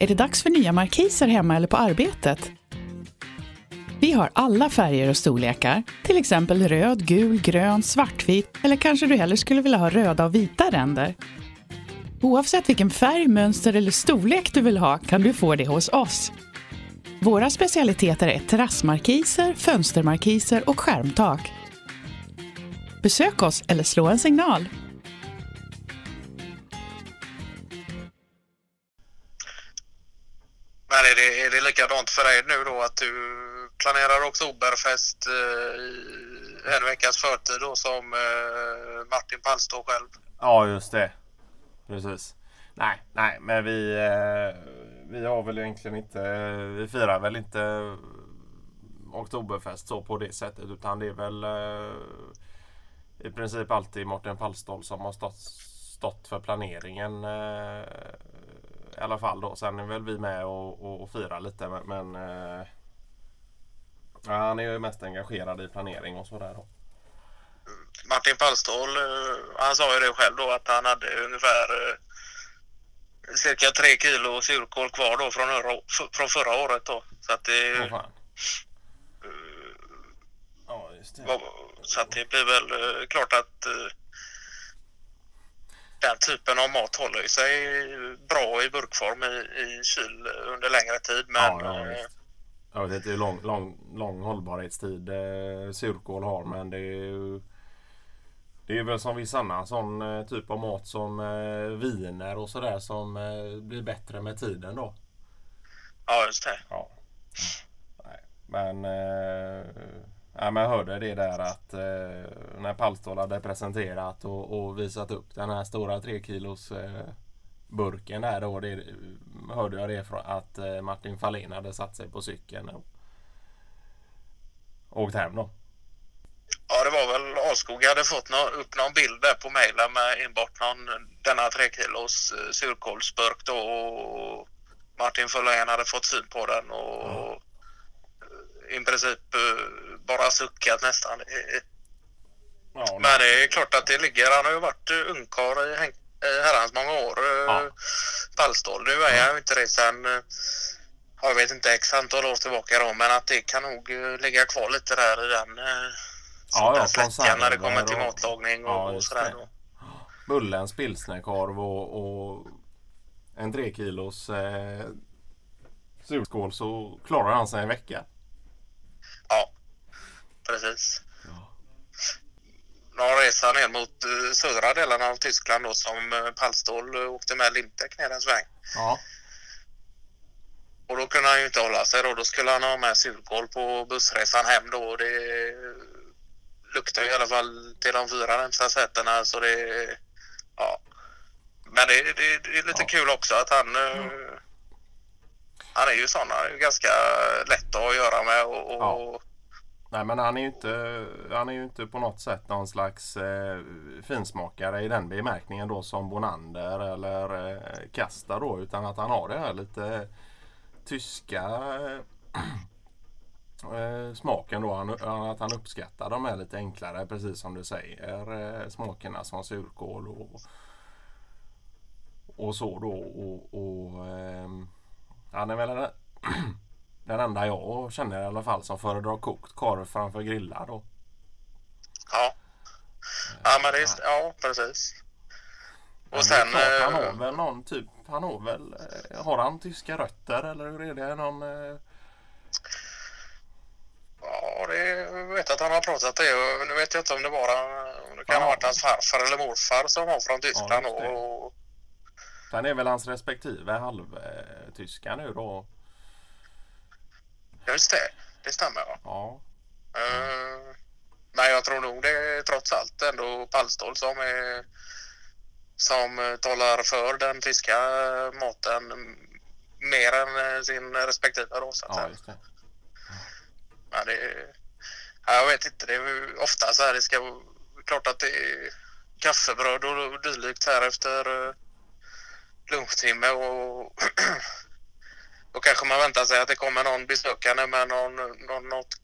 Är det dags för nya markiser hemma eller på arbetet? Vi har alla färger och storlekar, till exempel röd, gul, grön, svartvit eller kanske du hellre skulle vilja ha röda och vita ränder. Oavsett vilken färg, mönster eller storlek du vill ha kan du få det hos oss. Våra specialiteter är terrassmarkiser, fönstermarkiser och skärmtak. Besök oss eller slå en signal. Är det, är det likadant för dig nu då att du planerar Oktoberfest eh, i en veckas förtid då som eh, Martin Palstå själv? Ja, just det. Precis. Nej, nej, men vi, eh, vi har väl egentligen inte, eh, vi firar väl inte eh, Oktoberfest så på det sättet utan det är väl eh, i princip alltid Martin Palstål som har stått, stått för planeringen eh, i alla fall då. Sen är väl vi med och, och, och firar lite men, men eh, ja, han är ju mest engagerad i planering och sådär då. Martin Palstål, eh, han sa ju det själv då att han hade ungefär eh, cirka tre kilo surkål kvar då från, öra- från förra året då. Så att det, Åh fan. Ja, just det. så att det blir väl eh, klart att eh, den typen av mat håller ju sig bra i burkform i, i kyl under längre tid. Men Ja, ja. Jag vet inte hur lång, lång, lång hållbarhetstid eh, surkål har men det är ju det är väl som viss annan sån eh, typ av mat som eh, viner och sådär som eh, blir bättre med tiden då. ja, just det. Ja. Nej. Men, eh, ja, men jag hörde det där att eh, när Palstål hade presenterat och, och visat upp den här stora 3 kilos eh, burken där då. Det, hörde jag det från att eh, Martin Fahlén hade satt sig på cykeln och åkt hem då. Ja, det var väl Askog hade fått nå, upp någon bild där på mejlen med enbart någon, denna tre kilos eh, surkålsburk då och Martin Fullén hade fått syn på den och eh, i princip eh, bara suckat nästan. Eh, Ja, Men det är klart att det ligger, han har ju varit eh, ungkarl i eh, herrans många år, Ja. ja. Nu är han ju inte det sen, eh, jag vet inte x antal år tillbaka då, men att det kan nog eh, ligga kvar lite där i den, eh, Ja, ja, släckan när det kommer till och- matlagning och, Ja, och sådär. Då. Bullens pilsnerkorv och, och en 3 kilos eh, surkål så klarar han sig en vecka. Ja, precis. Ja. Någon resa ner mot eh, södra delen av Tyskland då som eh, Pallstål eh, åkte med Limtek ner en sväng. Ja, Och då kunde han ju inte hålla sig då. Då skulle han ha med surkål på bussresan hem då. Och det luktar ju i alla fall till de fyra närmsta sätena så det... Ja. Men det, det, det är lite Ja. kul också att han... eh, han är ju sån, han är ju ganska lätt att göra med och... och Ja. nej men han är ju inte, han är ju inte på något sätt någon slags eh, finsmakare i den bemärkningen då som Bonander eller eh, Kasta då utan att han har det här lite tyska eh, eh smaken då. Han, att han uppskattar de här lite enklare precis som du säger eh, smakerna som surkål och, och så då. Och, och, eh, han är väl den, den enda jag känner i alla fall som föredrar kokt korv framför grillad då. Ja. Ja, men det är, ja, precis. Och sen... klart, han har eh, väl någon typ, han har väl, eh, har han tyska rötter eller hur är det? Någon, eh, Ja, det jag vet att han har pratat det. Nu vet jag inte om det var om det kan Ja. ha varit hans farfar eller morfar som var från Tyskland. det. och, sen är väl hans respektive halvtyska nu då. just det, det stämmer ja. Ja, Eh, Men jag tror nog det är trots allt ändå Pallstål som är som talar för den tyska maten mer än sin respektive då så att ja säga. Men det, ja, jag vet inte, det är ofta så här det ska klart att det är kaffebröd och dylikt här efter eh, lunchtimme och då kanske man väntar sig att det kommer någon besökande med någon, någon, något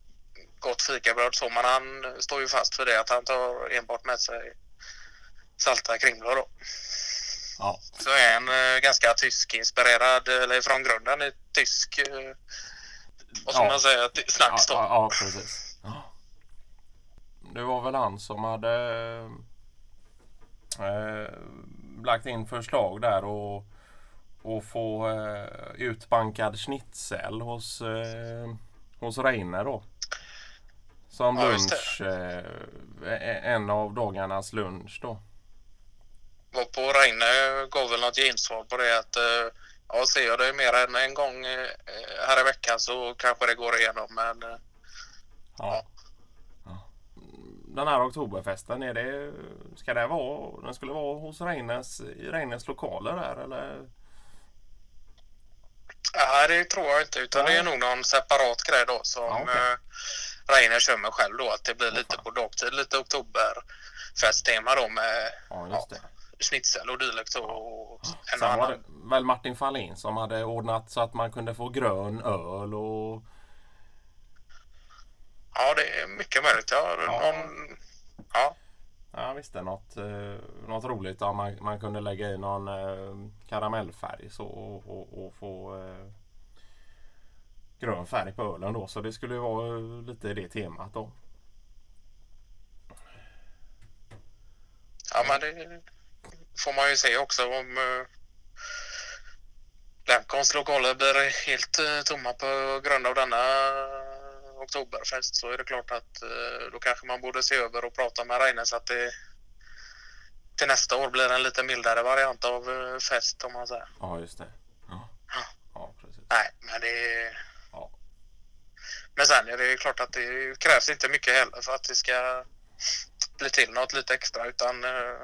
gott fikabröd så men han står ju fast för det att han tar enbart med sig salta kringlor då. Ja. så är en eh, ganska tysk-inspirerad, eller från grunden är tysk, eh, vad ska Ja. man säga, Ja, snacks då. ja, ja, precis. Ja. Det var väl han som hade eh, lagt in förslag där och, och få eh, utbankad schnitzel hos, eh, hos Reine då. Som Ja, lunch, eh, en av dagarnas lunch då. Var på Reine gav väl något gensvar på det att eh, ja, ser jag det mer än en gång eh, här i veckan så kanske det går igenom men eh, Ja. Ja. Den här oktoberfesten, är det, ska det vara, den skulle vara hos Reines, i Reines lokaler där eller? ja, det tror jag inte utan Nej. det är nog någon separat grej då som Ja, okej. eh, Reine kör med själv då att det blir Ja, lite på dagtid, lite oktoberfesttema då med Ja, just det. schnitzel och dylikt och en Sen var det väl Martin Fahlin som hade ordnat så att man kunde få grön öl och Ja, det är mycket möjligt. Ja, Ja. någon, ja man visste något, eh, något roligt. Ja, man, man kunde lägga i någon eh, karamellfärg så, och, och, och få eh, grön färg på ölen då. Så det skulle vara eh, lite det temat då. ja, men det får man ju se också om eh, Lemcons lokaler blir helt eh, tomma på grund av denna oktoberfest så är det klart att eh, då kanske man borde se över och prata med Reine så att det till nästa år blir en lite mildare variant av eh, fest om man säger. Ja, just det. Ja, ja precis. Nej, men det Ja. Men sen är det ju klart att det krävs inte mycket heller för att det ska bli till något lite extra utan eh,